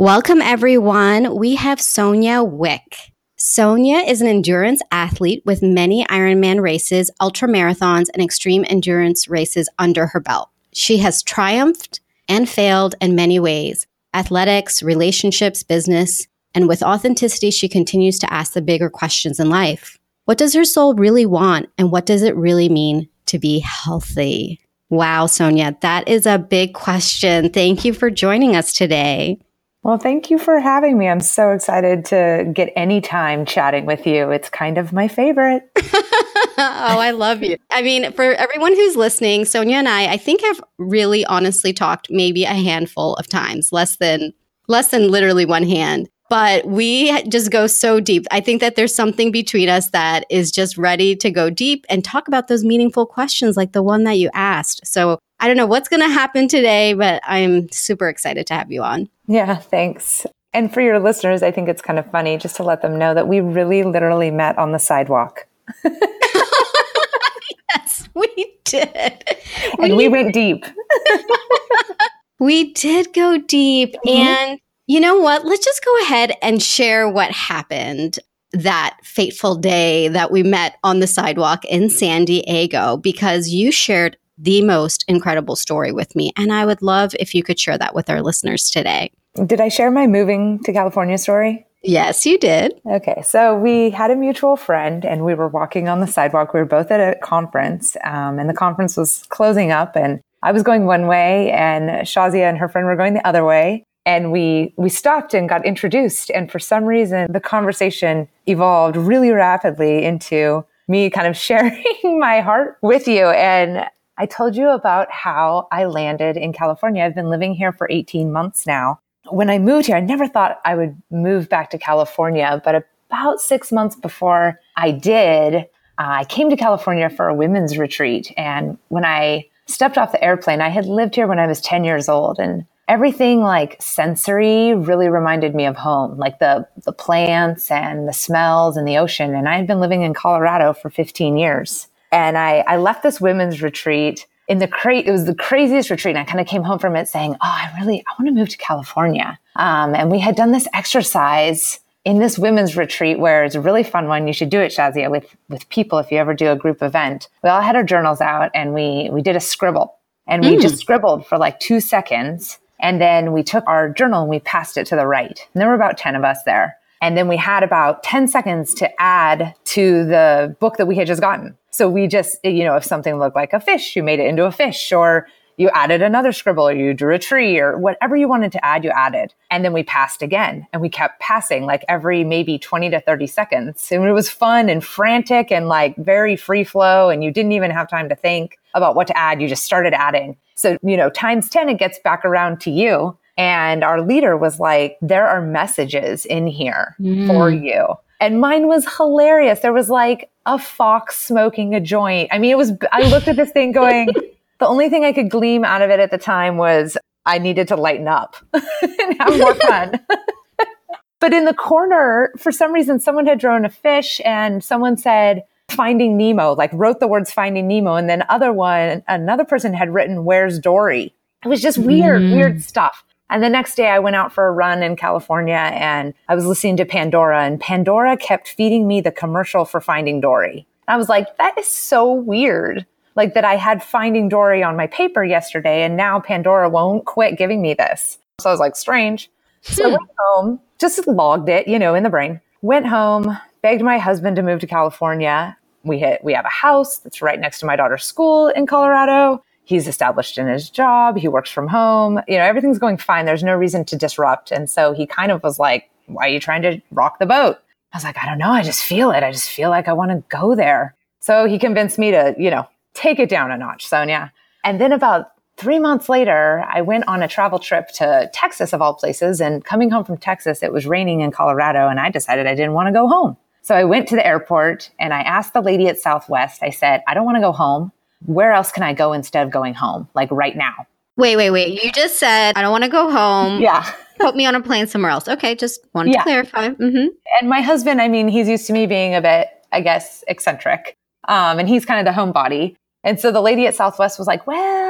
Welcome, everyone. We have Sonia Wick. Sonia is an endurance athlete with many Ironman races, ultra marathons, and extreme endurance races under her belt. She has triumphed and failed in many ways athletics, relationships, business. And with authenticity, she continues to ask the bigger questions in life. What does her soul really want? And what does it really mean to be healthy? Wow, Sonia, that is a big question. Thank you for joining us today. Well, thank you for having me. I'm so excited to get any time chatting with you. It's kind of my favorite. oh, I love you. I mean, for everyone who's listening, Sonia and I, I think have really honestly talked maybe a handful of times, less than less than literally one hand but we just go so deep. I think that there's something between us that is just ready to go deep and talk about those meaningful questions like the one that you asked. So I don't know what's going to happen today, but I'm super excited to have you on. Yeah, thanks. And for your listeners, I think it's kind of funny just to let them know that we really literally met on the sidewalk. yes, we did. And we, we went deep. we did go deep. Mm-hmm. And you know what? Let's just go ahead and share what happened that fateful day that we met on the sidewalk in San Diego because you shared the most incredible story with me. And I would love if you could share that with our listeners today. Did I share my moving to California story? Yes, you did. Okay. So we had a mutual friend and we were walking on the sidewalk. We were both at a conference um, and the conference was closing up and I was going one way and Shazia and her friend were going the other way and we we stopped and got introduced and for some reason the conversation evolved really rapidly into me kind of sharing my heart with you and I told you about how I landed in California. I've been living here for 18 months now. When I moved here, I never thought I would move back to California, but about 6 months before I did, uh, I came to California for a women's retreat and when I stepped off the airplane, I had lived here when I was 10 years old and everything like sensory really reminded me of home, like the the plants and the smells and the ocean. And I had been living in Colorado for 15 years. And I, I left this women's retreat in the crate. It was the craziest retreat. And I kind of came home from it saying, Oh, I really, I want to move to California. Um, and we had done this exercise in this women's retreat where it's a really fun one. You should do it, Shazia, with, with people if you ever do a group event. We all had our journals out and we, we did a scribble and we mm. just scribbled for like two seconds and then we took our journal and we passed it to the right. And there were about 10 of us there. And then we had about 10 seconds to add to the book that we had just gotten. So we just, you know, if something looked like a fish, you made it into a fish or you added another scribble or you drew a tree or whatever you wanted to add, you added. And then we passed again and we kept passing like every maybe 20 to 30 seconds. And it was fun and frantic and like very free flow. And you didn't even have time to think about what to add. You just started adding. So, you know, times 10, it gets back around to you. And our leader was like, there are messages in here mm. for you. And mine was hilarious. There was like a fox smoking a joint. I mean, it was, I looked at this thing going, the only thing I could glean out of it at the time was I needed to lighten up and have more fun. but in the corner, for some reason, someone had drawn a fish and someone said, Finding Nemo, like wrote the words Finding Nemo. And then other one, another person had written Where's Dory? It was just weird, mm. weird stuff. And the next day I went out for a run in California and I was listening to Pandora and Pandora kept feeding me the commercial for Finding Dory. I was like, that is so weird. Like that I had Finding Dory on my paper yesterday and now Pandora won't quit giving me this. So I was like, strange. So I hmm. went home, just logged it, you know, in the brain. Went home, begged my husband to move to California we hit, we have a house that's right next to my daughter's school in Colorado. He's established in his job. He works from home. You know, everything's going fine. There's no reason to disrupt. And so he kind of was like, why are you trying to rock the boat? I was like, I don't know. I just feel it. I just feel like I want to go there. So he convinced me to, you know, take it down a notch, Sonia. And then about three months later, I went on a travel trip to Texas, of all places. And coming home from Texas, it was raining in Colorado. And I decided I didn't want to go home. So I went to the airport and I asked the lady at Southwest, I said, I don't want to go home. Where else can I go instead of going home? Like right now. Wait, wait, wait. You just said, I don't want to go home. Yeah. Put me on a plane somewhere else. Okay. Just wanted yeah. to clarify. Mm-hmm. And my husband, I mean, he's used to me being a bit, I guess, eccentric. Um, and he's kind of the homebody. And so the lady at Southwest was like, well,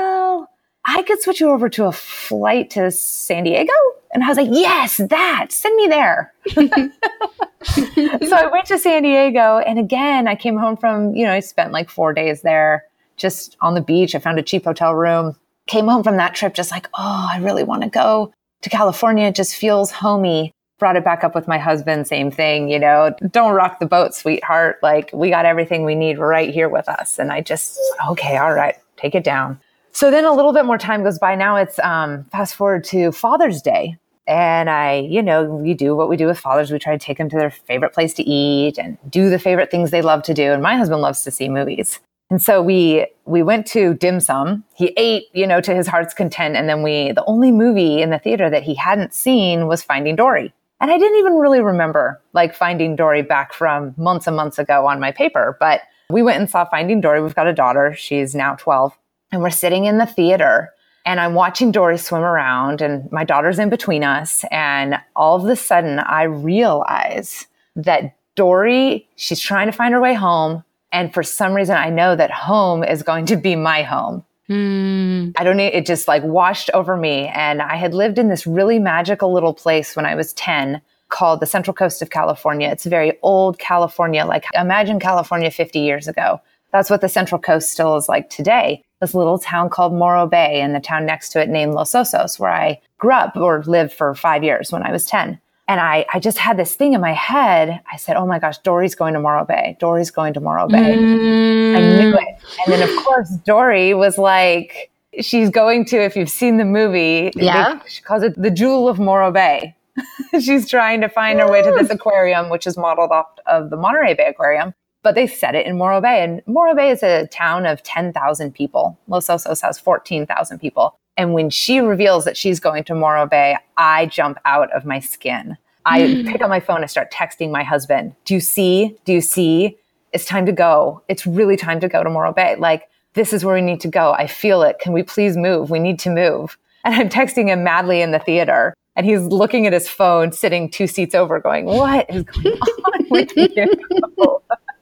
I could switch you over to a flight to San Diego. And I was like, yes, that, send me there. so I went to San Diego. And again, I came home from, you know, I spent like four days there just on the beach. I found a cheap hotel room, came home from that trip just like, oh, I really want to go to California. It just feels homey. Brought it back up with my husband. Same thing, you know, don't rock the boat, sweetheart. Like we got everything we need right here with us. And I just, okay, all right, take it down. So then a little bit more time goes by. Now it's um, fast forward to Father's Day. And I, you know, we do what we do with fathers. We try to take them to their favorite place to eat and do the favorite things they love to do. And my husband loves to see movies. And so we we went to dim sum. He ate, you know, to his heart's content. And then we the only movie in the theater that he hadn't seen was Finding Dory. And I didn't even really remember like Finding Dory back from months and months ago on my paper. But we went and saw Finding Dory. We've got a daughter. She's now 12 and we're sitting in the theater and I'm watching Dory swim around and my daughter's in between us. And all of a sudden I realize that Dory, she's trying to find her way home. And for some reason, I know that home is going to be my home. Mm. I don't know. It just like washed over me. And I had lived in this really magical little place when I was 10 called the Central Coast of California. It's a very old California. Like imagine California 50 years ago. That's what the Central Coast still is like today this little town called Morro Bay and the town next to it named Los Osos, where I grew up or lived for five years when I was 10. And I, I just had this thing in my head. I said, Oh my gosh, Dory's going to Morro Bay. Dory's going to Morro Bay. Mm. I knew it. And then, of course, Dory was like, she's going to, if you've seen the movie, yeah. They, she calls it the Jewel of Morro Bay. she's trying to find her way to this aquarium, which is modeled off of the Monterey Bay Aquarium but they set it in Morro Bay. And Morro Bay is a town of 10,000 people. Los Osos has 14,000 people. And when she reveals that she's going to Morro Bay, I jump out of my skin. I mm. pick up my phone and start texting my husband. Do you see? Do you see? It's time to go. It's really time to go to Morro Bay. Like, this is where we need to go. I feel it. Can we please move? We need to move. And I'm texting him madly in the theater. And he's looking at his phone, sitting two seats over, going, What is going on with you?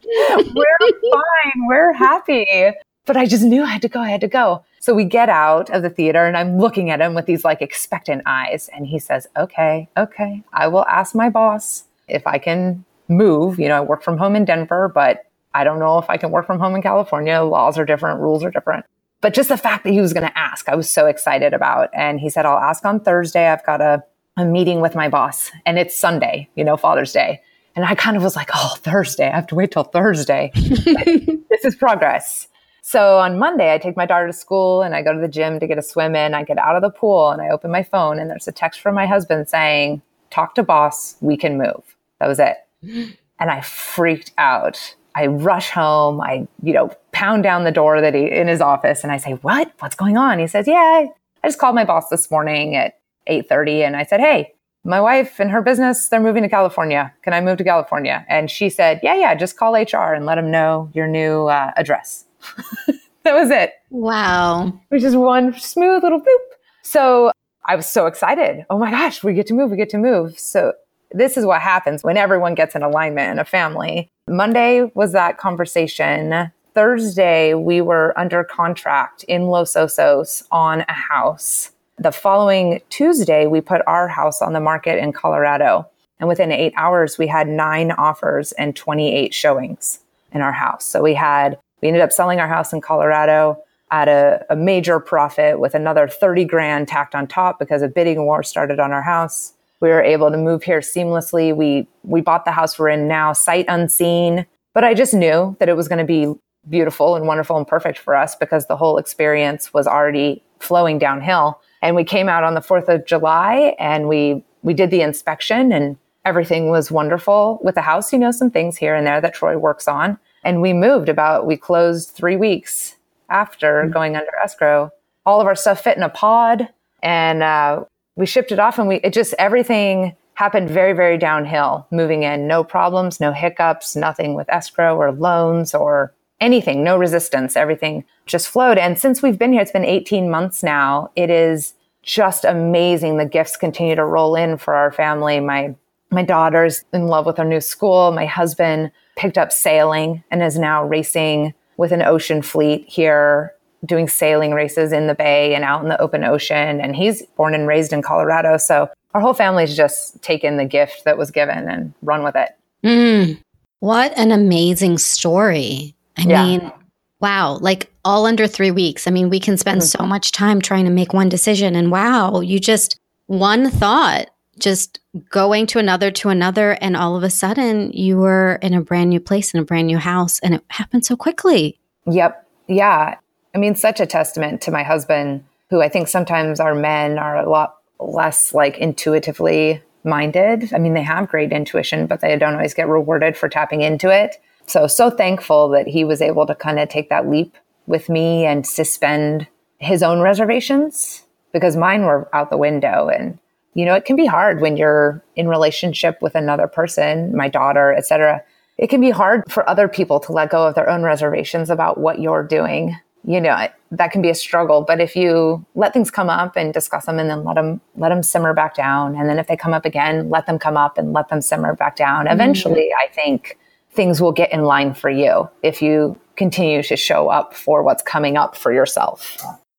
we're fine. We're happy. But I just knew I had to go. I had to go. So we get out of the theater and I'm looking at him with these like expectant eyes. And he says, okay, okay, I will ask my boss if I can move. You know, I work from home in Denver, but I don't know if I can work from home in California. Laws are different, rules are different. But just the fact that he was going to ask, I was so excited about. And he said, I'll ask on Thursday. I've got a, a meeting with my boss and it's Sunday, you know, Father's Day. And I kind of was like, oh, Thursday. I have to wait till Thursday. this is progress. So on Monday, I take my daughter to school and I go to the gym to get a swim in. I get out of the pool and I open my phone and there's a text from my husband saying, talk to boss, we can move. That was it. And I freaked out. I rush home. I, you know, pound down the door that he in his office and I say, what? What's going on? He says, yeah, I just called my boss this morning at 8.30 and I said, hey, my wife and her business, they're moving to California. Can I move to California? And she said, yeah, yeah, just call HR and let them know your new uh, address. that was it. Wow. Which is one smooth little boop. So I was so excited. Oh my gosh, we get to move. We get to move. So this is what happens when everyone gets in alignment in a family. Monday was that conversation. Thursday, we were under contract in Los Osos on a house the following Tuesday, we put our house on the market in Colorado. And within eight hours, we had nine offers and 28 showings in our house. So we had, we ended up selling our house in Colorado at a, a major profit with another 30 grand tacked on top because a bidding war started on our house. We were able to move here seamlessly. We, we bought the house we're in now, sight unseen. But I just knew that it was going to be beautiful and wonderful and perfect for us because the whole experience was already flowing downhill. And we came out on the 4th of July and we, we did the inspection and everything was wonderful with the house. You know, some things here and there that Troy works on. And we moved about, we closed three weeks after mm-hmm. going under escrow. All of our stuff fit in a pod and uh, we shipped it off and we, it just, everything happened very, very downhill moving in. No problems, no hiccups, nothing with escrow or loans or anything, no resistance. Everything just flowed. And since we've been here, it's been 18 months now. It is just amazing. The gifts continue to roll in for our family. My my daughter's in love with her new school. My husband picked up sailing and is now racing with an ocean fleet here doing sailing races in the bay and out in the open ocean. And he's born and raised in Colorado. So our whole family's just taken the gift that was given and run with it. Mm, what an amazing story. I yeah. mean, wow, like all under three weeks. I mean, we can spend mm-hmm. so much time trying to make one decision. And wow, you just, one thought, just going to another to another. And all of a sudden, you were in a brand new place, in a brand new house. And it happened so quickly. Yep. Yeah. I mean, such a testament to my husband, who I think sometimes our men are a lot less like intuitively minded. I mean, they have great intuition, but they don't always get rewarded for tapping into it. So, so thankful that he was able to kind of take that leap with me and suspend his own reservations because mine were out the window. And, you know, it can be hard when you're in relationship with another person, my daughter, etc. It can be hard for other people to let go of their own reservations about what you're doing you know that can be a struggle but if you let things come up and discuss them and then let them let them simmer back down and then if they come up again let them come up and let them simmer back down mm-hmm. eventually mm-hmm. i think things will get in line for you if you continue to show up for what's coming up for yourself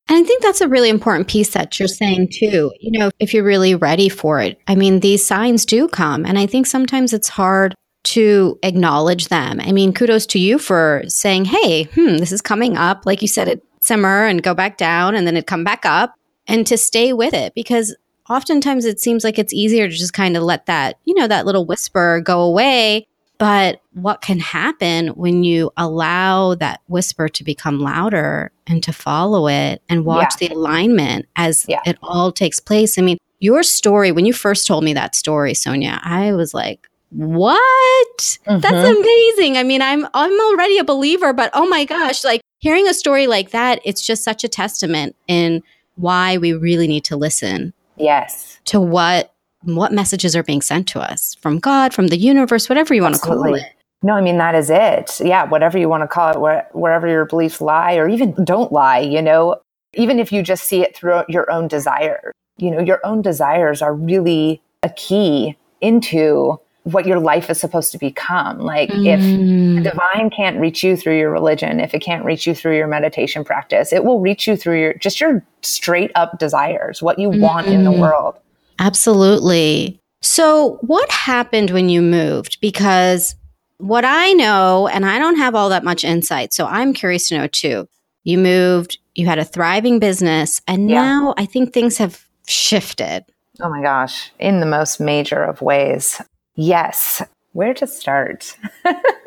and I think that's a really important piece that you're saying too. You know, if you're really ready for it. I mean, these signs do come. And I think sometimes it's hard to acknowledge them. I mean, kudos to you for saying, hey, hmm, this is coming up. Like you said, it simmer and go back down and then it come back up and to stay with it because oftentimes it seems like it's easier to just kind of let that, you know, that little whisper go away. But what can happen when you allow that whisper to become louder and to follow it and watch yeah. the alignment as yeah. it all takes place? I mean, your story, when you first told me that story, Sonia, I was like, what? Mm-hmm. That's amazing. I mean, I'm I'm already a believer, but oh my gosh, like hearing a story like that, it's just such a testament in why we really need to listen. Yes. To what what messages are being sent to us from God, from the universe, whatever you want to call it. No, I mean that is it. Yeah, whatever you want to call it, where, wherever your beliefs lie or even don't lie, you know, even if you just see it through your own desires, you know, your own desires are really a key into what your life is supposed to become. Like mm. if the divine can't reach you through your religion, if it can't reach you through your meditation practice, it will reach you through your just your straight up desires, what you mm. want in the mm-hmm. world. Absolutely. So, what happened when you moved? Because what I know, and I don't have all that much insight, so I'm curious to know too. You moved, you had a thriving business, and yeah. now I think things have shifted. Oh my gosh, in the most major of ways. Yes. Where to start?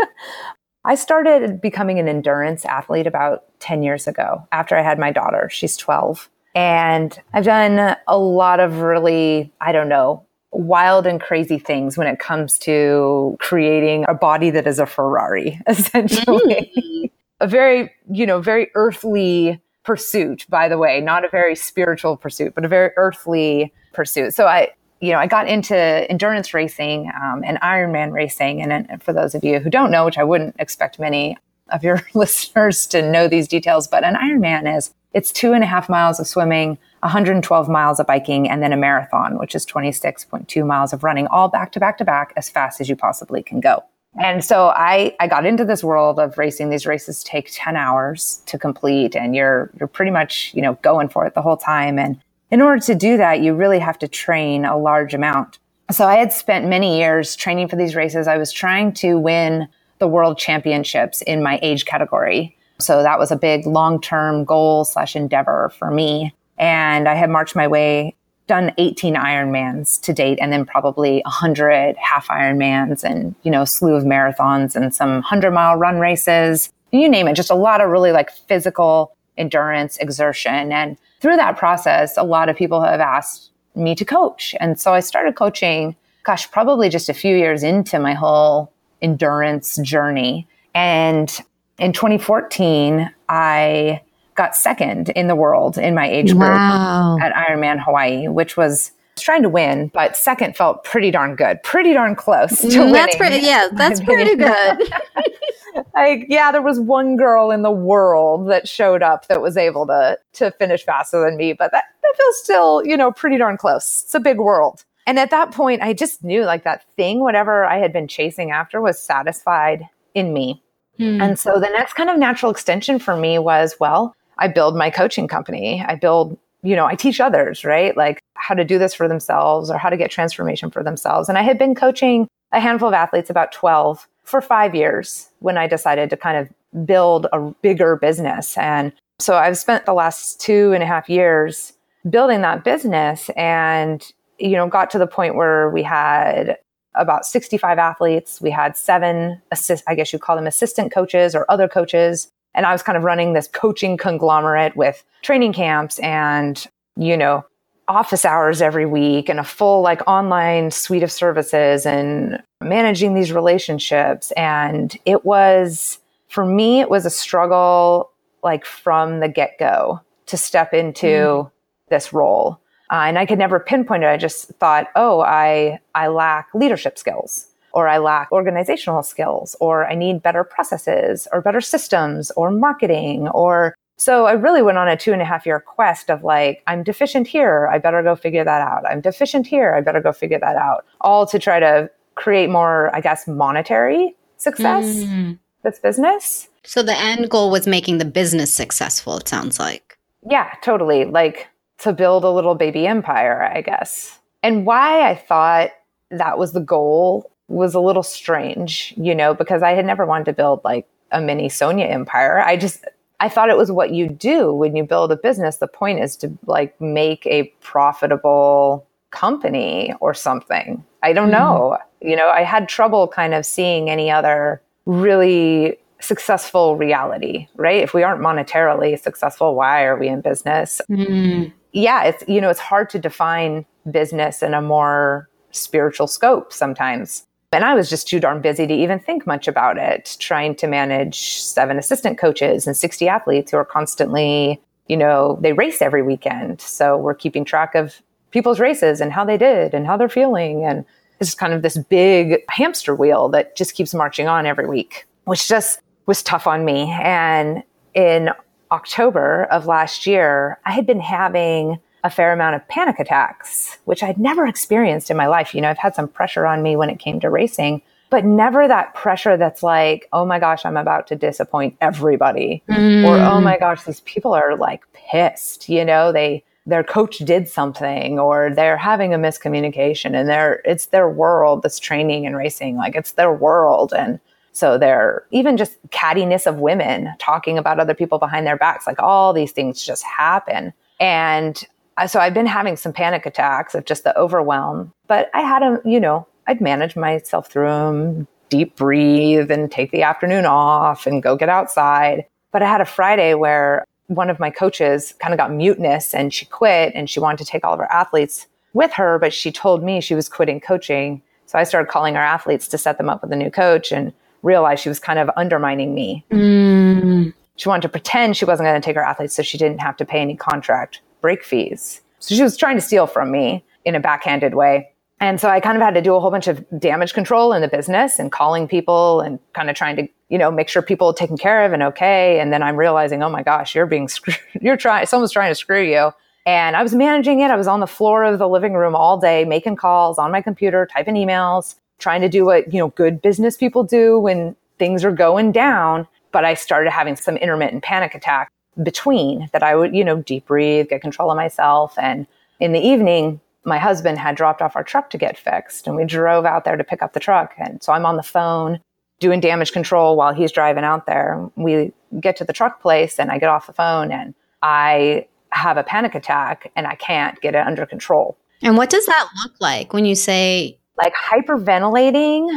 I started becoming an endurance athlete about 10 years ago after I had my daughter. She's 12. And I've done a lot of really, I don't know, wild and crazy things when it comes to creating a body that is a Ferrari, essentially. Mm. a very, you know, very earthly pursuit, by the way, not a very spiritual pursuit, but a very earthly pursuit. So I, you know, I got into endurance racing um, and Ironman racing. And, and for those of you who don't know, which I wouldn't expect many of your listeners to know these details, but an Ironman is it's two and a half miles of swimming, 112 miles of biking, and then a marathon, which is 26.2 miles of running, all back to back to back as fast as you possibly can go. And so I, I got into this world of racing. These races take 10 hours to complete and you're, you're pretty much, you know, going for it the whole time. And in order to do that, you really have to train a large amount. So I had spent many years training for these races. I was trying to win the world championships in my age category. So that was a big long term goal slash endeavor for me. And I had marched my way, done 18 Ironmans to date, and then probably 100 half Ironmans and, you know, slew of marathons and some 100 mile run races. You name it, just a lot of really like physical endurance, exertion. And through that process, a lot of people have asked me to coach. And so I started coaching, gosh, probably just a few years into my whole endurance journey. And in 2014, I got second in the world in my age group wow. at Ironman Hawaii, which was trying to win, but second felt pretty darn good, pretty darn close to mm, winning. That's pretty, yeah, that's pretty good. like, yeah, there was one girl in the world that showed up that was able to to finish faster than me, but that, that feels still, you know, pretty darn close. It's a big world. And at that point, I just knew like that thing, whatever I had been chasing after, was satisfied in me. Hmm. And so the next kind of natural extension for me was, well, I build my coaching company. I build, you know, I teach others, right? Like how to do this for themselves or how to get transformation for themselves. And I had been coaching a handful of athletes, about 12, for five years when I decided to kind of build a bigger business. And so I've spent the last two and a half years building that business and, you know, got to the point where we had about 65 athletes. We had seven assist, I guess you'd call them assistant coaches or other coaches. And I was kind of running this coaching conglomerate with training camps and, you know, office hours every week and a full like online suite of services and managing these relationships. And it was, for me, it was a struggle like from the get go to step into mm. this role. Uh, and I could never pinpoint it. I just thought, oh, I, I lack leadership skills or I lack organizational skills or I need better processes or better systems or marketing or so I really went on a two and a half year quest of like, I'm deficient here. I better go figure that out. I'm deficient here. I better go figure that out. All to try to create more, I guess, monetary success, mm. this business. So the end goal was making the business successful, it sounds like. Yeah, totally. Like to build a little baby empire, I guess. And why I thought that was the goal was a little strange, you know, because I had never wanted to build like a mini Sonia empire. I just, I thought it was what you do when you build a business. The point is to like make a profitable company or something. I don't mm know. You know, I had trouble kind of seeing any other really successful reality, right? If we aren't monetarily successful, why are we in business? mm Yeah, it's you know, it's hard to define business in a more spiritual scope sometimes. And I was just too darn busy to even think much about it, trying to manage seven assistant coaches and 60 athletes who are constantly, you know, they race every weekend. So we're keeping track of people's races and how they did and how they're feeling. And it's kind of this big hamster wheel that just keeps marching on every week, which just was tough on me. And in October of last year, I had been having a fair amount of panic attacks, which I'd never experienced in my life. You know, I've had some pressure on me when it came to racing, but never that pressure that's like, oh my gosh, I'm about to disappoint everybody. Mm. Or, oh my gosh, these people are like pissed. You know, they, their coach did something or they're having a miscommunication and they're, it's their world, this training and racing. Like it's their world. And, so they're even just cattiness of women talking about other people behind their backs, like all these things just happen. And uh, so I've been having some panic attacks of just the overwhelm, but I had them, you know, I'd manage myself through them, deep breathe and take the afternoon off and go get outside. But I had a Friday where one of my coaches kind of got mutinous and she quit and she wanted to take all of her athletes with her, but she told me she was quitting coaching. So I started calling our athletes to set them up with a new coach and realized she was kind of undermining me. Mm. She wanted to pretend she wasn't going to take her athletes so she didn't have to pay any contract break fees. So she was trying to steal from me in a backhanded way. And so I kind of had to do a whole bunch of damage control in the business and calling people and kind of trying to, you know, make sure people are taken care of and okay. And then I'm realizing, oh my gosh, you're being screwed. You're trying, someone's trying to screw you. And I was managing it. I was on the floor of the living room all day, making calls on my computer, typing emails, trying to do what, you know, good business people do when things are going down. But I started having some intermittent panic attacks between that I would, you know, deep breathe, get control of myself. And in the evening, my husband had dropped off our truck to get fixed and we drove out there to pick up the truck. And so I'm on the phone doing damage control while he's driving out there. We get to the truck place and I get off the phone and I have a panic attack and I can't get it under control. And what does that look like when you say like hyperventilating?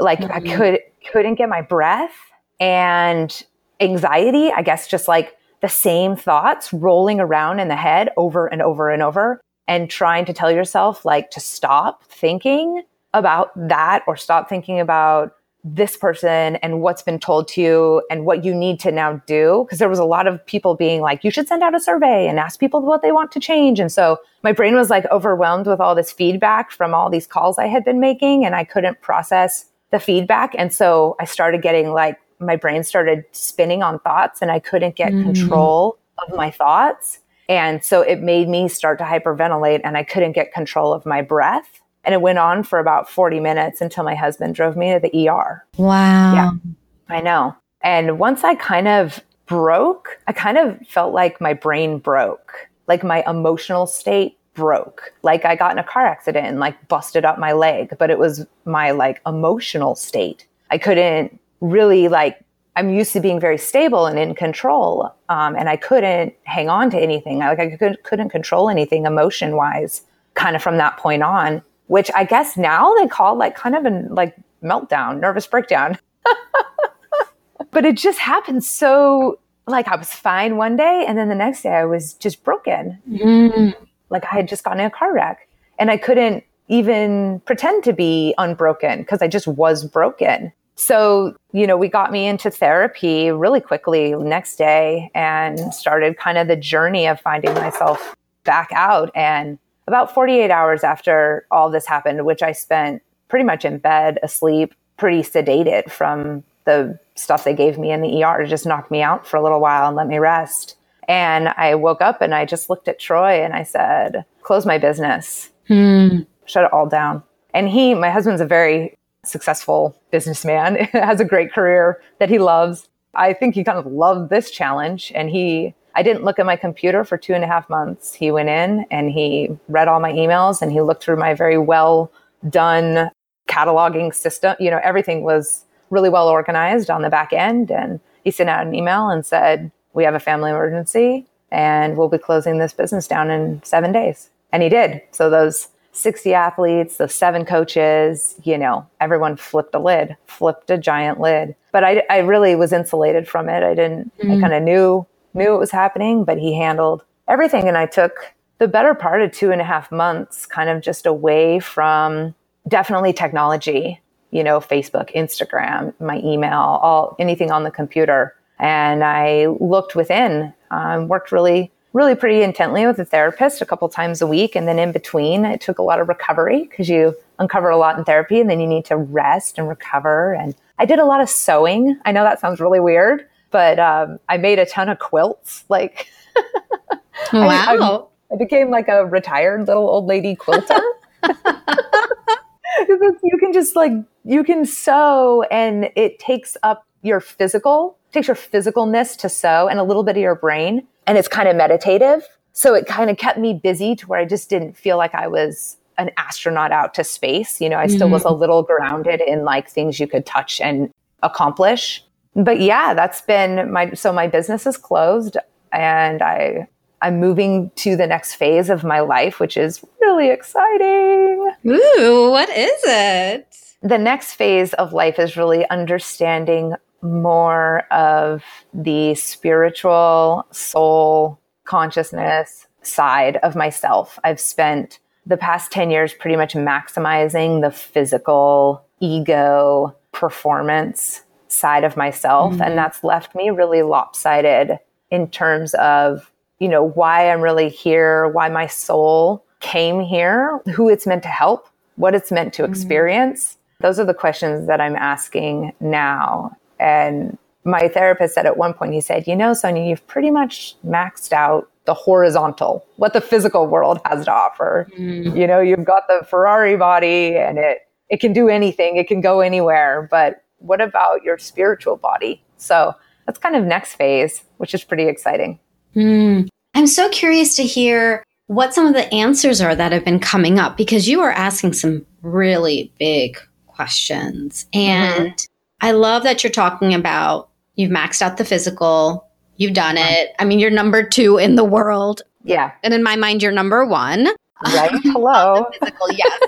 Like mm-hmm. I could couldn't get my breath and anxiety, I guess just like the same thoughts rolling around in the head over and over and over and trying to tell yourself like to stop thinking about that or stop thinking about this person and what's been told to you and what you need to now do. Because there was a lot of people being like, you should send out a survey and ask people what they want to change. And so my brain was like overwhelmed with all this feedback from all these calls I had been making and I couldn't process the feedback. And so I started getting like my brain started spinning on thoughts and I couldn't get mm. control of my thoughts. And so it made me start to hyperventilate and I couldn't get control of my breath. And it went on for about 40 minutes until my husband drove me to the ER. Wow. Yeah, I know. And once I kind of broke, I kind of felt like my brain broke, like my emotional state broke. Like I got in a car accident and like busted up my leg, but it was my like emotional state. I couldn't really like I'm used to being very stable and in control, um, and I couldn't hang on to anything. I, like I could, couldn't control anything emotion wise, kind of from that point on. Which I guess now they call like kind of a like meltdown, nervous breakdown. but it just happened so like I was fine one day, and then the next day I was just broken. Mm. Like I had just gotten in a car wreck, and I couldn't even pretend to be unbroken because I just was broken. So, you know, we got me into therapy really quickly next day and started kind of the journey of finding myself back out. And about 48 hours after all this happened, which I spent pretty much in bed, asleep, pretty sedated from the stuff they gave me in the ER to just knock me out for a little while and let me rest. And I woke up and I just looked at Troy and I said, close my business, hmm. shut it all down. And he, my husband's a very successful businessman, has a great career that he loves. I think he kind of loved this challenge. And he, I didn't look at my computer for two and a half months. He went in and he read all my emails and he looked through my very well done cataloging system. You know, everything was really well organized on the back end. And he sent out an email and said, We have a family emergency and we'll be closing this business down in seven days. And he did. So those 60 athletes, the seven coaches, you know, everyone flipped a lid, flipped a giant lid. But I, I really was insulated from it. I didn't, mm-hmm. I kind of knew, knew it was happening, but he handled everything. And I took the better part of two and a half months kind of just away from definitely technology, you know, Facebook, Instagram, my email, all anything on the computer. And I looked within, um, worked really really pretty intently with a therapist a couple times a week. And then in between, it took a lot of recovery because you uncover a lot in therapy and then you need to rest and recover. And I did a lot of sewing. I know that sounds really weird, but um, I made a ton of quilts. Like, wow. I, I, I became like a retired little old lady quilter. you can just like, you can sew and it takes up your physical, takes your physicalness to sew and a little bit of your brain and it's kind of meditative. So it kind of kept me busy to where I just didn't feel like I was an astronaut out to space. You know, I still mm-hmm. was a little grounded in like things you could touch and accomplish. But yeah, that's been my so my business is closed and I I'm moving to the next phase of my life, which is really exciting. Ooh, what is it? The next phase of life is really understanding more of the spiritual soul consciousness side of myself. I've spent the past 10 years pretty much maximizing the physical ego performance side of myself. Mm-hmm. And that's left me really lopsided in terms of, you know, why I'm really here, why my soul came here, who it's meant to help, what it's meant to mm-hmm. experience. Those are the questions that I'm asking now. And my therapist said at one point, he said, You know, Sonia, you've pretty much maxed out the horizontal, what the physical world has to offer. Mm. You know, you've got the Ferrari body and it, it can do anything, it can go anywhere. But what about your spiritual body? So that's kind of next phase, which is pretty exciting. Mm. I'm so curious to hear what some of the answers are that have been coming up because you are asking some really big questions. And mm-hmm. I love that you're talking about you've maxed out the physical, you've done it. I mean, you're number two in the world. Yeah. And in my mind, you're number one. Right. Hello. physical, yes.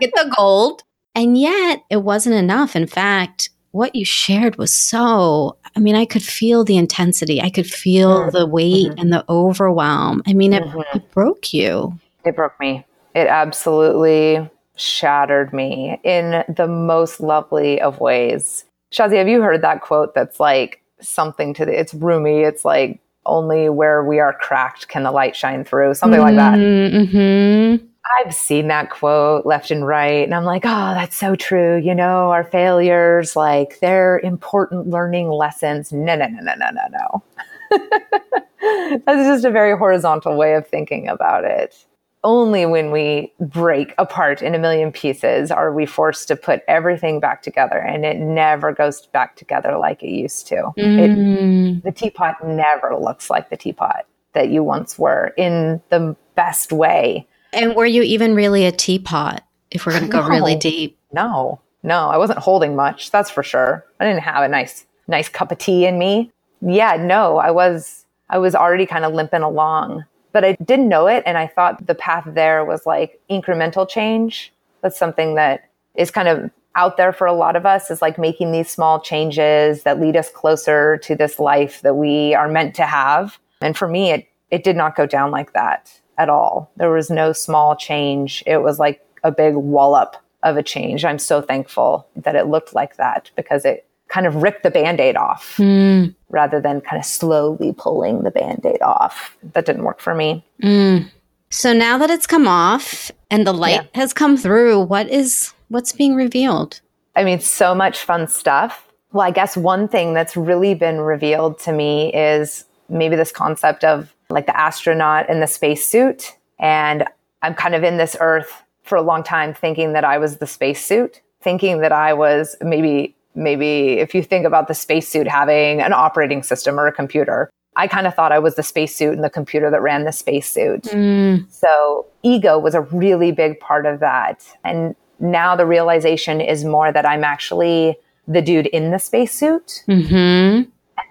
Get the gold. And yet it wasn't enough. In fact, what you shared was so, I mean, I could feel the intensity. I could feel mm-hmm. the weight mm-hmm. and the overwhelm. I mean, it, mm-hmm. it broke you. It broke me. It absolutely shattered me in the most lovely of ways. Shazi, have you heard that quote that's like something to the, it's Rumi, it's like only where we are cracked can the light shine through, something mm-hmm, like that. Mm-hmm, mm-hmm. I've seen that quote left and right, and I'm like, oh, that's so true. You know, our failures, like, they're important learning lessons. No, no, no, no, no, no, no. that's just a very horizontal way of thinking about it only when we break apart in a million pieces are we forced to put everything back together and it never goes back together like it used to Mm. it, the teapot never looks like the teapot that you once were in the best way And were you even really a teapot? If we're going to go No. really deep. no no i wasn't holding much that's for sure i didn't have a nice nice cup of tea in me yeah no i was i was already kind of limping along but i didn't know it and i thought the path there was like incremental change that's something that is kind of out there for a lot of us is like making these small changes that lead us closer to this life that we are meant to have and for me it it did not go down like that at all there was no small change it was like a big wallop of a change i'm so thankful that it looked like that because it kind of ripped the band-aid off Mm. rather than kind of slowly pulling the band-aid off that didn't work for me Mm. So now that it's come off and the light has come through, what is what's being revealed? I mean, so much fun stuff. Well, I guess one thing that's really been revealed to me is maybe this concept of like the astronaut in the spacesuit. And I'm kind of in this earth for a long time thinking that I was the spacesuit, thinking that I was maybe, maybe if you think about the spacesuit having an operating system or a computer, I kind of thought I was the spacesuit and the computer that ran the spacesuit. Mm. So ego was a really big part of that. And now the realization is more that I'm actually the dude in the spacesuit. Hmm.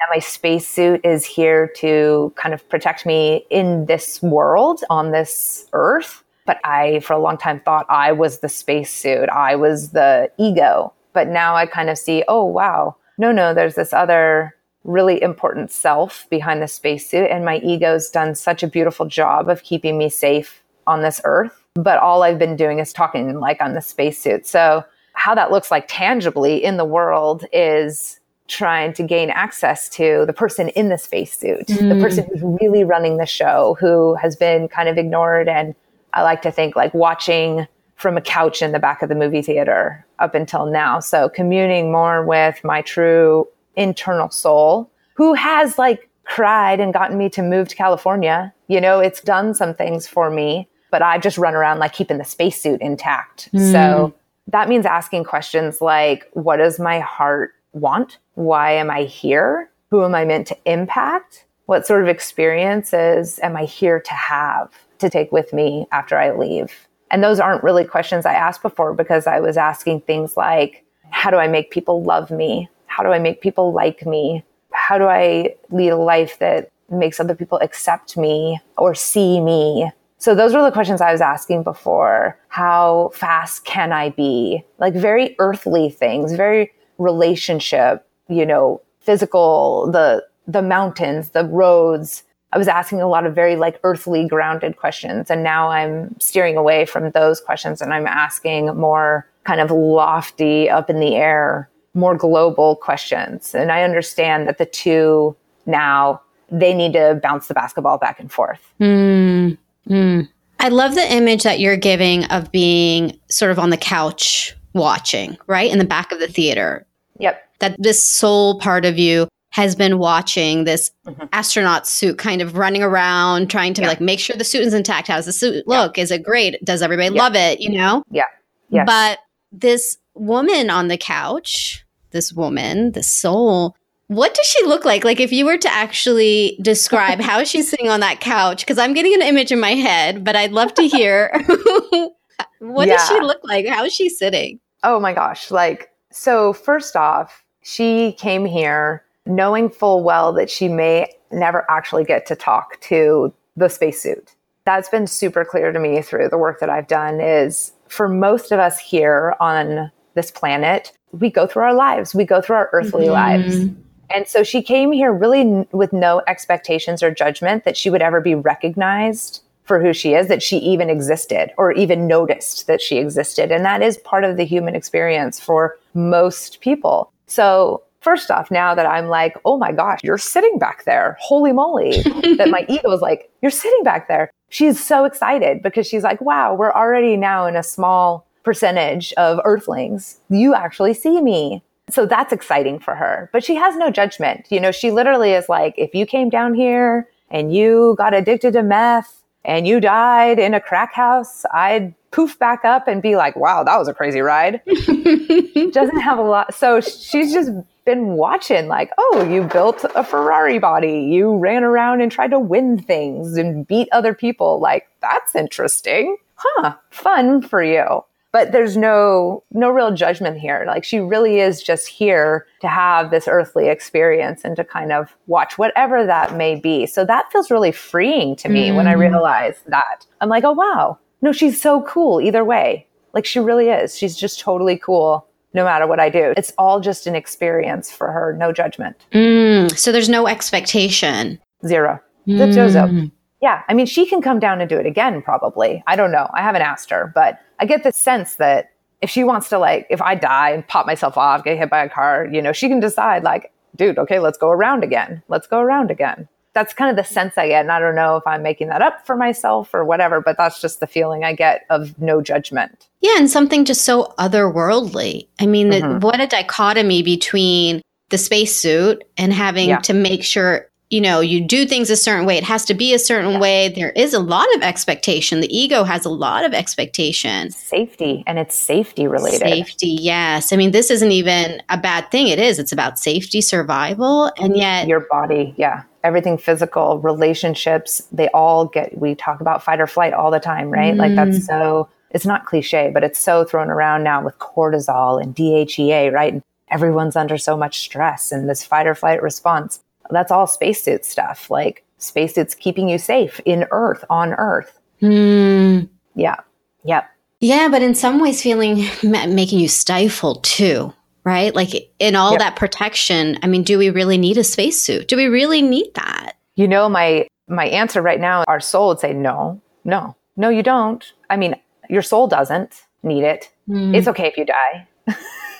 And my spacesuit is here to kind of protect me in this world, on this earth. But I, for a long time, thought I was the spacesuit. I was the ego. But now I kind of see, oh, wow. No, no, there's this other really important self behind the spacesuit. And my ego's done such a beautiful job of keeping me safe on this earth. But all I've been doing is talking like on the spacesuit. So, how that looks like tangibly in the world is trying to gain access to the person in the spacesuit, the mm. person who's really running the show, who has been kind of ignored. And I like to think like watching from a couch in the back of the movie theater up until now. So, communing more with my true internal soul who has like cried and gotten me to move to California. You know, it's done some things for me, but I just run around like keeping the spacesuit intact. So mm. that means asking questions like, what does my heart want? Why am I here? Who am I meant to impact? What sort of experiences am I here to have to take with me after I leave? And those aren't really questions I asked before because I was asking things like, how do I make people love me? How do I make people like me? How do I lead a life that makes other people accept me or see me? So those were the questions I was asking before. How fast can I be? Like very earthly things, very relationship, you know, physical, the the mountains, the roads. I was asking a lot of very like earthly grounded questions and now I'm steering away from those questions and I'm asking more kind of lofty up in the air more global questions. And I understand that the two now they need to bounce the basketball back and forth. Mm. Mm. I love the image that you're giving of being sort of on the couch watching, right? In the back of the theater. Yep. That this soul part of you has been watching this Mhm. astronaut suit kind of running around trying to Yeah. like make sure the suit is intact. How's the suit look? Is it great? Does everybody Yeah. love it? You know? Yeah. Yes. But this woman on the couch, this woman, this soul, what does she look like? Like if you were to actually describe how she's sitting on that couch, because I'm getting an image in my head, but I'd love to hear what does she look like? How is she sitting? Oh my gosh. Like, so first off, she came here knowing full well that she may never actually get to talk to the spacesuit. That's been super clear to me through the work that I've done is for most of us here on this planet, we go through our lives, we go through our earthly Mhm. lives. And so she came here really n- with no expectations or judgment that she would ever be recognized for who she is, that she even existed or even noticed that she existed. And that is part of the human experience for most people. So, first off, now that I'm like, oh my gosh, you're sitting back there, holy moly, that my ego is like, you're sitting back there. She's so excited because she's like, wow, we're already now in a small percentage of earthlings. You actually see me. So that's exciting for her. But she has no judgment. You know, she literally is like, if you came down here and you got addicted to meth and you died in a crack house, I'd poof back up and be like, wow, that was a crazy ride. Doesn't have a lot. So she's just been watching, like, oh, you built a Ferrari body. You ran around and tried to win things and beat other people. Like, that's interesting. Huh, fun for you but there's no no real judgment here. Like she really is just here to have this earthly experience and to kind of watch whatever that may be. So that feels really freeing to me mm. when i mm. realize that. I'm like oh wow. No she's so cool either way. Like she really is. She's just totally cool no matter what i do. It's all just an experience for her. No judgment. Mm. so there's no expectation. Zero. Mm. Yeah, I mean, she can come down and do it again, probably. I don't know. I haven't asked her, but I get the sense that if she wants to, like, if I die and pop myself off, get hit by a car, you know, she can decide, like, dude, okay, let's go around again. Let's go around again. That's kind of the sense I get. And I don't know if I'm making that up for myself or whatever, but that's just the feeling I get of no judgment. Yeah, and something just so otherworldly. I mean, mm-hmm. the, what a dichotomy between the spacesuit and having yeah. to make sure you know, you do things a certain way. It has to be a certain yeah. way. There is a lot of expectation. The ego has a lot of expectation. Safety, and it's safety related. Safety, yes. I mean, this isn't even a bad thing. It is. It's about safety, survival, and yet your body, yeah. Everything physical, relationships, they all get, we talk about fight or flight all the time, right? Mm. Like that's mm. so, it's not cliche, but it's so thrown around now with cortisol and DHEA, right? And everyone's under so much stress and this fight or flight response that's all spacesuit stuff. Like spacesuits keeping you safe in Earth, on Earth. Mm. Yeah. Yep. Yeah, but in some ways, feeling making you stifle too, right? Like in all yep. that protection. I mean, do we really need a spacesuit? Do we really need that? You know, my my answer right now, our soul would say, no, no, no, you don't. I mean, your soul doesn't need it. Mm. It's okay if you die.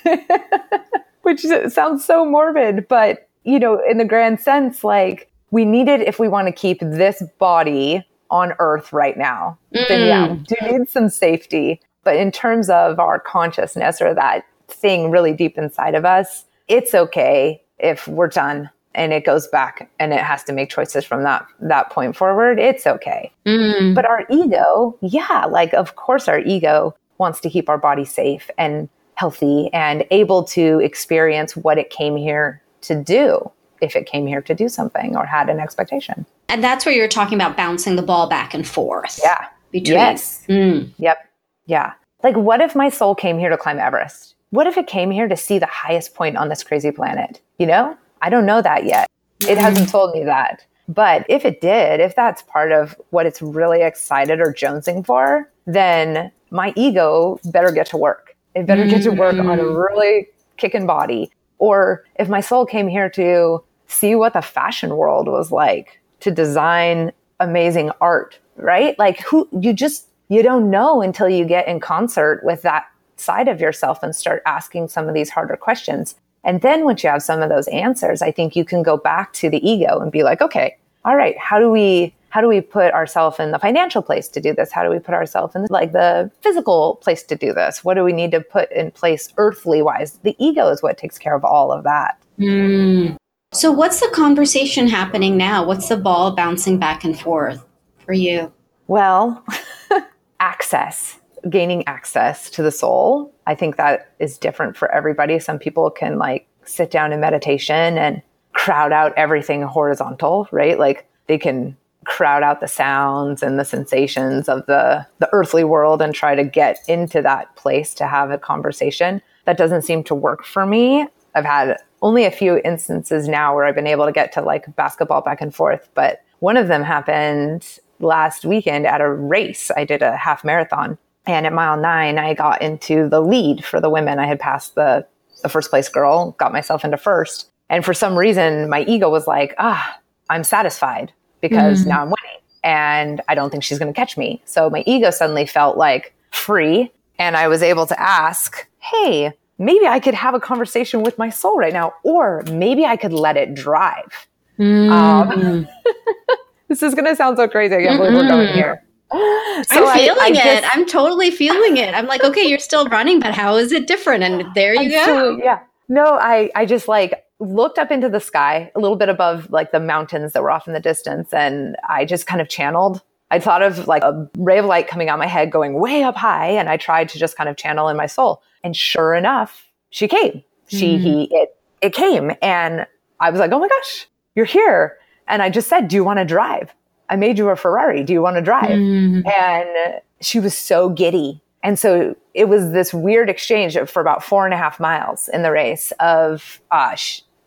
Which sounds so morbid, but you know, in the grand sense, like we need it if we want to keep this body on earth right now. Mm. Then yeah, mm. do need some safety. But in terms of our consciousness or that thing really deep inside of us, it's okay if we're done and it goes back and it has to make choices from that that point forward. It's okay. Mm. But our ego, yeah, like of course our ego wants to keep our body safe and healthy and able to experience what it came here to do if it came here to do something or had an expectation. And that's where you're talking about bouncing the ball back and forth. Yeah. Between. Yes. Mm. Yep. Yeah. Like, what if my soul came here to climb Everest? What if it came here to see the highest point on this crazy planet? You know, I don't know that yet. It hasn't told me that. But if it did, if that's part of what it's really excited or jonesing for, then my ego better get to work. It better get to work on a mm. really kicking body or if my soul came here to see what the fashion world was like, to design amazing art, right? Like who you just you don't know until you get in concert with that side of yourself and start asking some of these harder questions. And then once you have some of those answers, I think you can go back to the ego and be like, okay, all right, how do we how do we put ourselves in the financial place to do this? How do we put ourselves in the, like the physical place to do this? What do we need to put in place earthly wise? The ego is what takes care of all of that. Mm. So what's the conversation happening now? What's the ball bouncing back and forth for you? Well, access, gaining access to the soul. I think that is different for everybody. Some people can like sit down in meditation and crowd out everything horizontal, right? Like they can crowd out the sounds and the sensations of the the earthly world and try to get into that place to have a conversation. That doesn't seem to work for me. I've had only a few instances now where i've been able to get to like basketball back and forth but one of them happened last weekend at a race. I did a half marathon and at mile 9 i got into the lead for the women. I had passed the the first place girl got myself into first and for some reason my ego was like ah i'm satisfied because mm-hmm. now I'm winning and I don't think she's going to catch me. So my ego suddenly felt like free. And I was able to ask, hey, maybe I could have a conversation with my soul right now, or maybe I could let it drive. Mm. Um, this is going to sound so crazy. I can't believe we're going here. So I'm feeling I, I it. Just, I'm totally feeling it. I'm like, okay, you're still running, but how is it different? And there you go. yeah. No, I, I just like, looked up into the sky a little bit above like the mountains that were off in the distance and I just kind of channeled. I thought of like a ray of light coming out my head going way up high. And I tried to just kind of channel in my soul. And sure enough, she came. She, mm-hmm. he, it, it came. And I was like, oh my gosh, you're here. And I just said, do you want to drive? I made you a Ferrari. Do you want to drive? Mm-hmm. And she was so giddy. And so it was this weird exchange for about four and a half miles in the race of, uh,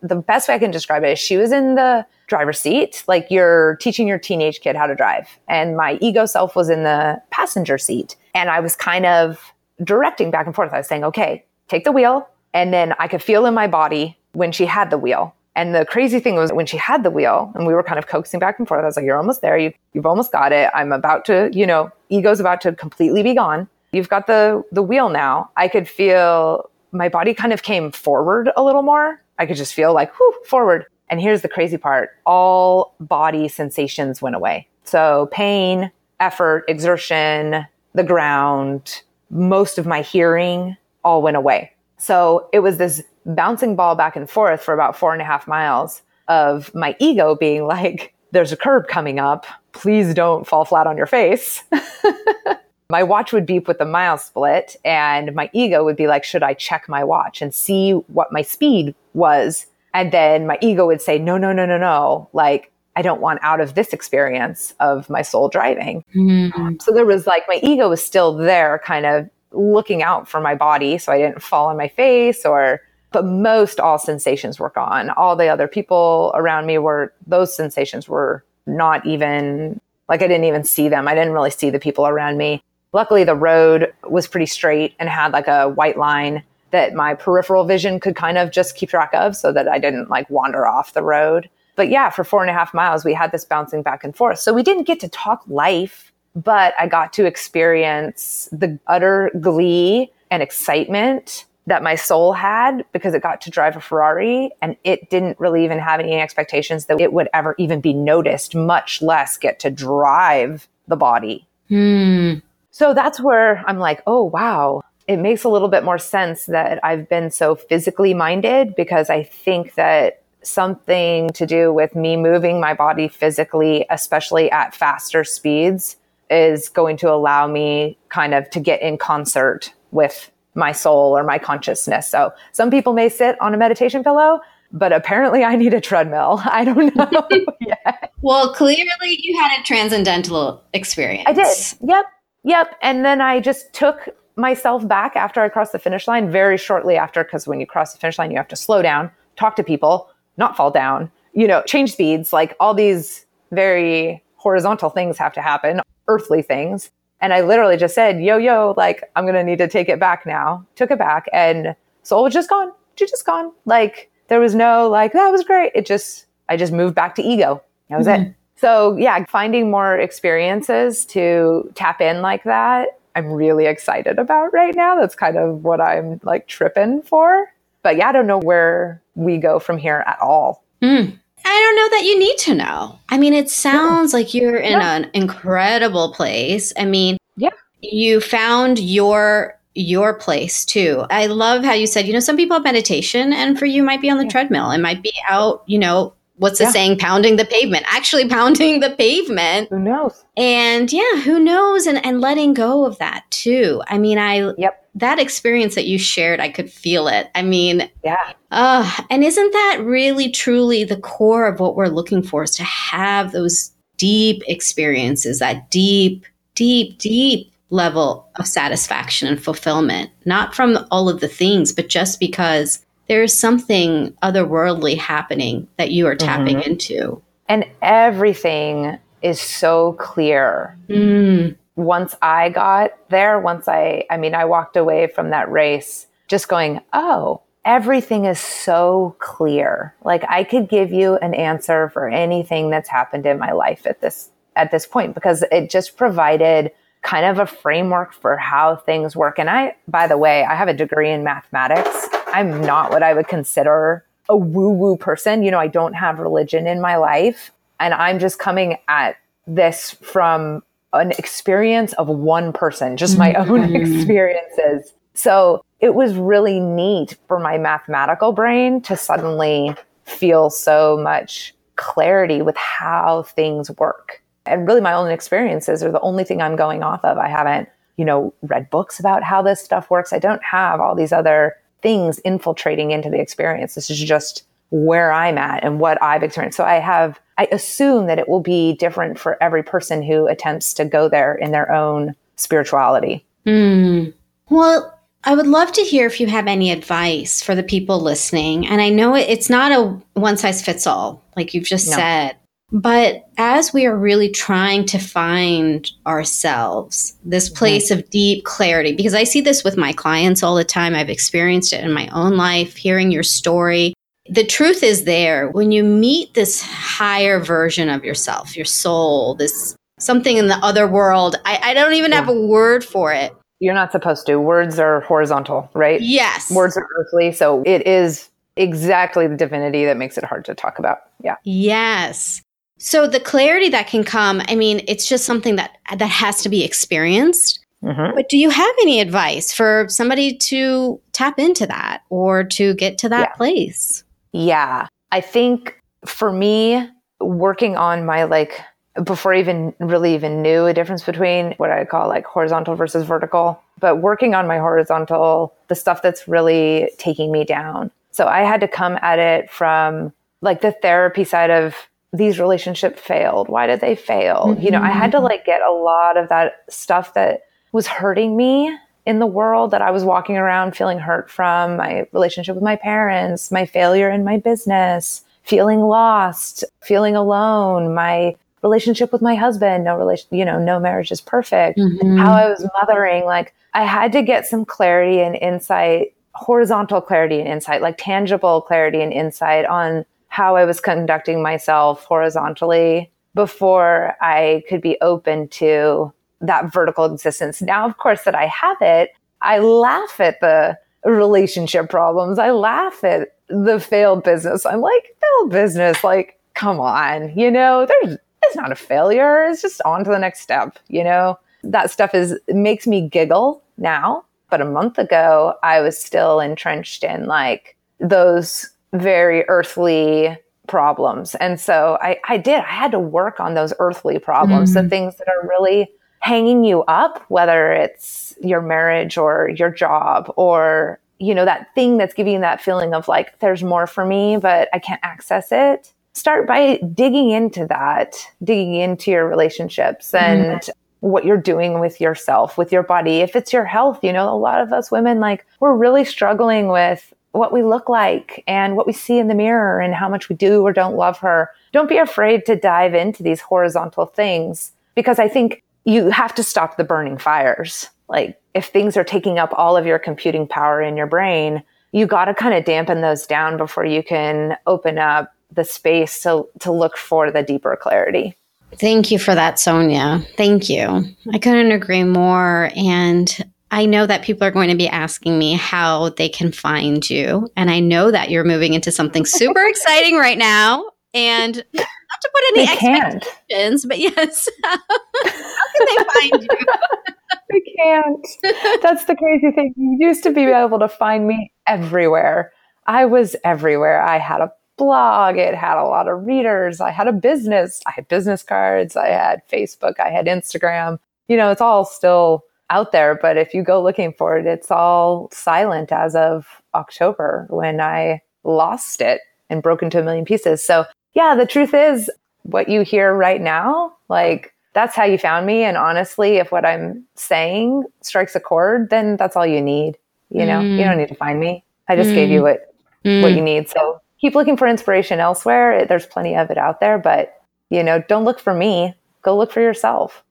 the best way I can describe it is she was in the driver's seat, like you're teaching your teenage kid how to drive. And my ego self was in the passenger seat. And I was kind of directing back and forth. I was saying, okay, take the wheel. And then I could feel in my body when she had the wheel. And the crazy thing was when she had the wheel and we were kind of coaxing back and forth, I was like, you're almost there. You, you've almost got it. I'm about to, you know, ego's about to completely be gone. You've got the, the wheel now. I could feel my body kind of came forward a little more. I could just feel like, whew, forward. And here's the crazy part. All body sensations went away. So pain, effort, exertion, the ground, most of my hearing all went away. So it was this bouncing ball back and forth for about four and a half miles of my ego being like, there's a curb coming up. Please don't fall flat on your face. my watch would beep with the mile split and my ego would be like, should I check my watch and see what my speed was? And then my ego would say, no, no, no, no, no. Like, I don't want out of this experience of my soul driving. Mm-hmm. So there was like, my ego was still there, kind of looking out for my body so I didn't fall on my face or but most all sensations were gone. All the other people around me were those sensations were not even like I didn't even see them. I didn't really see the people around me. Luckily the road was pretty straight and had like a white line that my peripheral vision could kind of just keep track of so that I didn't like wander off the road. But yeah, for four and a half miles, we had this bouncing back and forth. So we didn't get to talk life but I got to experience the utter glee and excitement that my soul had because it got to drive a Ferrari and it didn't really even have any expectations that it would ever even be noticed, much less get to drive the body. Hmm. So that's where I'm like, oh, wow. It makes a little bit more sense that I've been so physically minded because I think that something to do with me moving my body physically, especially at faster speeds, is going to allow me kind of to get in concert with my soul or my consciousness. So some people may sit on a meditation pillow, but apparently I need a treadmill. I don't know. Well, clearly you had a transcendental experience. I did. Yep. Yep. And then I just took myself back after I crossed the finish line very shortly after, because when you cross the finish line, you have to slow down, talk to people, not fall down, you know, change speeds, like all these very horizontal things have to happen earthly things. And I literally just said, yo, yo, like, I'm going to need to take it back now. Took it back and soul was just gone. She just gone. Like, there was no, like, that was great. It just, I just moved back to ego. That was mm-hmm. it. So yeah, finding more experiences to tap in like that, I'm really excited about right now. That's kind of what I'm like tripping for. But yeah, I don't know where we go from here at all. Mm. I don't know that you need to know. I mean, it sounds yeah. like you're in yeah. an incredible place. I mean, yeah. You found your your place too. I love how you said, you know, some people have meditation and for you might be on the yeah. treadmill. It might be out, you know, what's the saying, pounding the pavement, actually pounding the pavement. Who knows? And yeah, who knows? And and letting go of that too. I mean, I yep that experience that you shared, I could feel it. I mean, yeah. Uh, and isn't that really truly the core of what we're looking for is to have those deep experiences, that deep, deep, deep level of satisfaction and fulfillment, not from all of the things, but just because there's something otherworldly happening that you are tapping mm-hmm. into. And everything is so clear. Mm once I got there, once I, I mean, I walked away from that race just going, oh, everything is so clear. Like I could give you an answer for anything that's happened in my life at this, at this point, because it just provided kind of a framework for how things work. And I, by the way, I have a degree in mathematics. I'm not what I would consider a woo woo person. You know, I don't have religion in my life and I'm just coming at this from an experience of one person, just my own mm-hmm. experiences. So it was really neat for my mathematical brain to suddenly feel so much clarity with how things work. And really, my own experiences are the only thing I'm going off of. I haven't, you know, read books about how this stuff works. I don't have all these other things infiltrating into the experience. This is just where I'm at and what I've experienced. So I have, I assume that it will be different for every person who attempts to go there in their own spirituality. Mm. Well, I would love to hear if you have any advice for the people listening. And I know it's not a one size fits all, like you've just no. said. But as we are really trying to find ourselves, this mm-hmm. place mm-hmm. of deep clarity, because I see this with my clients all the time, I've experienced it in my own life, hearing your story. The truth is there when you meet this higher version of yourself, your soul, this something in the other world. I, I don't even yeah. have a word for it. You're not supposed to. Words are horizontal, right? Yes. Words are earthly. So it is exactly the divinity that makes it hard to talk about. Yeah. Yes. So the clarity that can come, I mean, it's just something that that has to be experienced. Mm-hmm. But do you have any advice for somebody to tap into that or to get to that yeah. place? Yeah. I think for me, working on my like before I even really even knew a difference between what I call like horizontal versus vertical, but working on my horizontal, the stuff that's really taking me down. So I had to come at it from like the therapy side of these relationships failed. Why did they fail? Mm-hmm. You know, I had to like get a lot of that stuff that was hurting me in the world that I was walking around feeling hurt from my relationship with my parents, my failure in my business, feeling lost, feeling alone, my relationship with my husband, no relation, you know, no marriage is perfect, mm-hmm. how I was mothering, like I had to get some clarity and insight, horizontal clarity and insight, like tangible clarity and insight on how I was conducting myself horizontally before I could be open to that vertical existence. Now, of course, that I have it, I laugh at the relationship problems. I laugh at the failed business. I'm like, failed business, like, come on, you know, there's it's not a failure. It's just on to the next step, you know? That stuff is makes me giggle now. But a month ago, I was still entrenched in like those very earthly problems. And so I, I did, I had to work on those earthly problems, mm-hmm. the things that are really hanging you up, whether it's your marriage or your job or, you know, that thing that's giving you that feeling of like, there's more for me, but I can't access it start by digging into that, digging into your relationships and mm-hmm. what you're doing with yourself, with your body. If it's your health, you know, a lot of us women, like, we're really struggling with what we look like and what we see in the mirror and how much we do or don't love her. Don't be afraid to dive into these horizontal things because I think you have to stop the burning fires. Like, if things are taking up all of your computing power in your brain, you got to kind of dampen those down before you can open up the space to to look for the deeper clarity. Thank you for that, Sonia. Thank you. I couldn't agree more. And I know that people are going to be asking me how they can find you. And I know that you're moving into something super exciting right now. And not to put any they expectations, can't. but yes, how can they find you? they can't. That's the crazy thing. You used to be able to find me everywhere. I was everywhere. I had a blog. It had a lot of readers. I had a business. I had business cards. I had Facebook. I had Instagram. You know, it's all still out there, but if you go looking for it, it's all silent as of October when I lost it and broke into a million pieces. So, yeah, the truth is what you hear right now, like that's how you found me. And honestly, if what I'm saying strikes a chord, then that's all you need. You know, mm. you don't need to find me. I just mm. gave you what mm. what you need. So keep looking for inspiration elsewhere. There's plenty of it out there, but you know, don't look for me. Go look for yourself.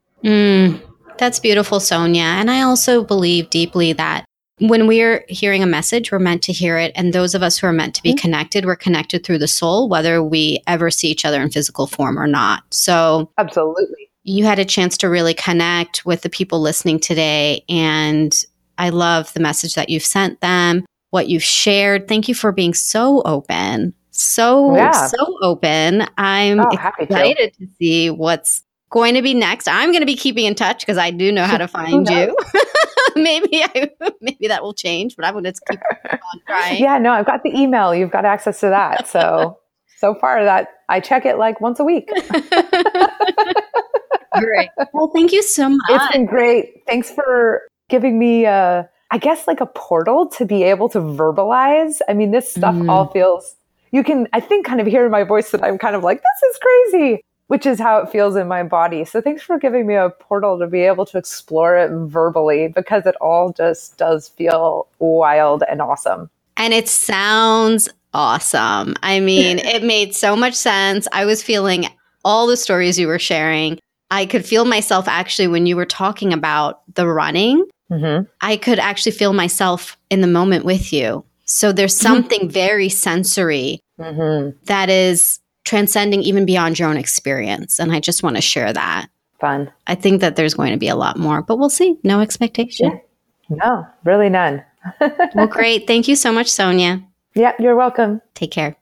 That's beautiful, Sonia. And I also believe deeply that when we're hearing a message, we're meant to hear it. And those of us who are meant to be mm-hmm. connected, we're connected through the soul, whether we ever see each other in physical form or not. So, absolutely. You had a chance to really connect with the people listening today. And I love the message that you've sent them what you've shared. Thank you for being so open. So, yeah. so open. I'm oh, excited to. to see what's going to be next. I'm going to be keeping in touch because I do know how to find you. maybe I, maybe that will change, but I'm going to keep on trying. Yeah, no, I've got the email. You've got access to that. So, so far that I check it like once a week. Great. Well, thank you so much. It's been great. Thanks for giving me a, I guess, like a portal to be able to verbalize. I mean, this stuff mm. all feels, you can, I think, kind of hear in my voice that I'm kind of like, this is crazy, which is how it feels in my body. So thanks for giving me a portal to be able to explore it verbally because it all just does feel wild and awesome. And it sounds awesome. I mean, it made so much sense. I was feeling all the stories you were sharing. I could feel myself actually when you were talking about the running. Mm-hmm. I could actually feel myself in the moment with you. So there's mm-hmm. something very sensory mm-hmm. that is transcending even beyond your own experience. And I just want to share that. Fun. I think that there's going to be a lot more, but we'll see. No expectation. Yeah. No, really none. well, great. Thank you so much, Sonia. Yeah, you're welcome. Take care.